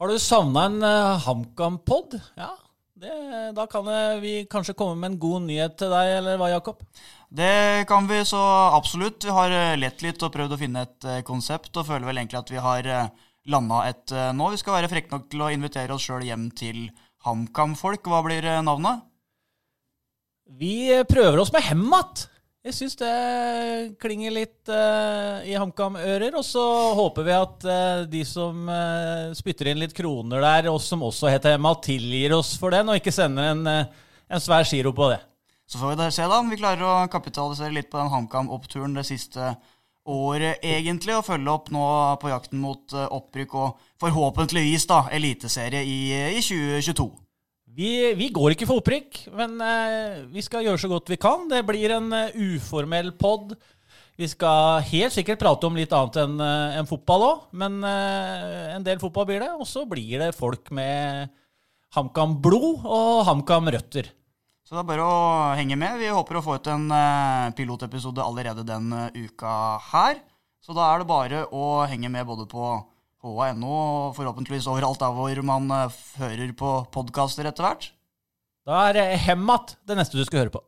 Har du savna en uh, HamKam-pod? Ja, det, da kan uh, vi kanskje komme med en god nyhet til deg, eller hva, Jakob? Det kan vi så absolutt. Vi har uh, lett litt og prøvd å finne et konsept, og føler vel egentlig at vi har landa et nå. Vi skal være frekke nok til å invitere oss sjøl hjem til HamKam-folk. Hva blir navnet? Vi prøver oss med Hemmat. Jeg syns det klinger litt uh, i HamKam-ører. Og så håper vi at uh, de som uh, spytter inn litt kroner der, og som også heter Emma, tilgir oss for den, og ikke sender en, en svær giro på det. Så får vi da se da om vi klarer å kapitalisere litt på den HamKam-oppturen det siste året, egentlig, og følge opp nå på jakten mot opprykk og forhåpentligvis da eliteserie i, i 2022. Vi, vi, går ikke for opprykk, men eh, vi skal gjøre så godt vi kan. Det blir en uh, uformell pod. Vi skal helt sikkert prate om litt annet enn uh, en fotball òg, men en del fotball blir det. Og så blir det folk med HamKam-blod og HamKam-røtter. Så det er bare å henge med. Vi håper å få ut en pilotepisode allerede den uka her. Så da er det bare å henge med både på HA.no, og forhåpentligvis overalt der hvor man hører på podkaster etter hvert. Da er Hemmat det neste du skal høre på.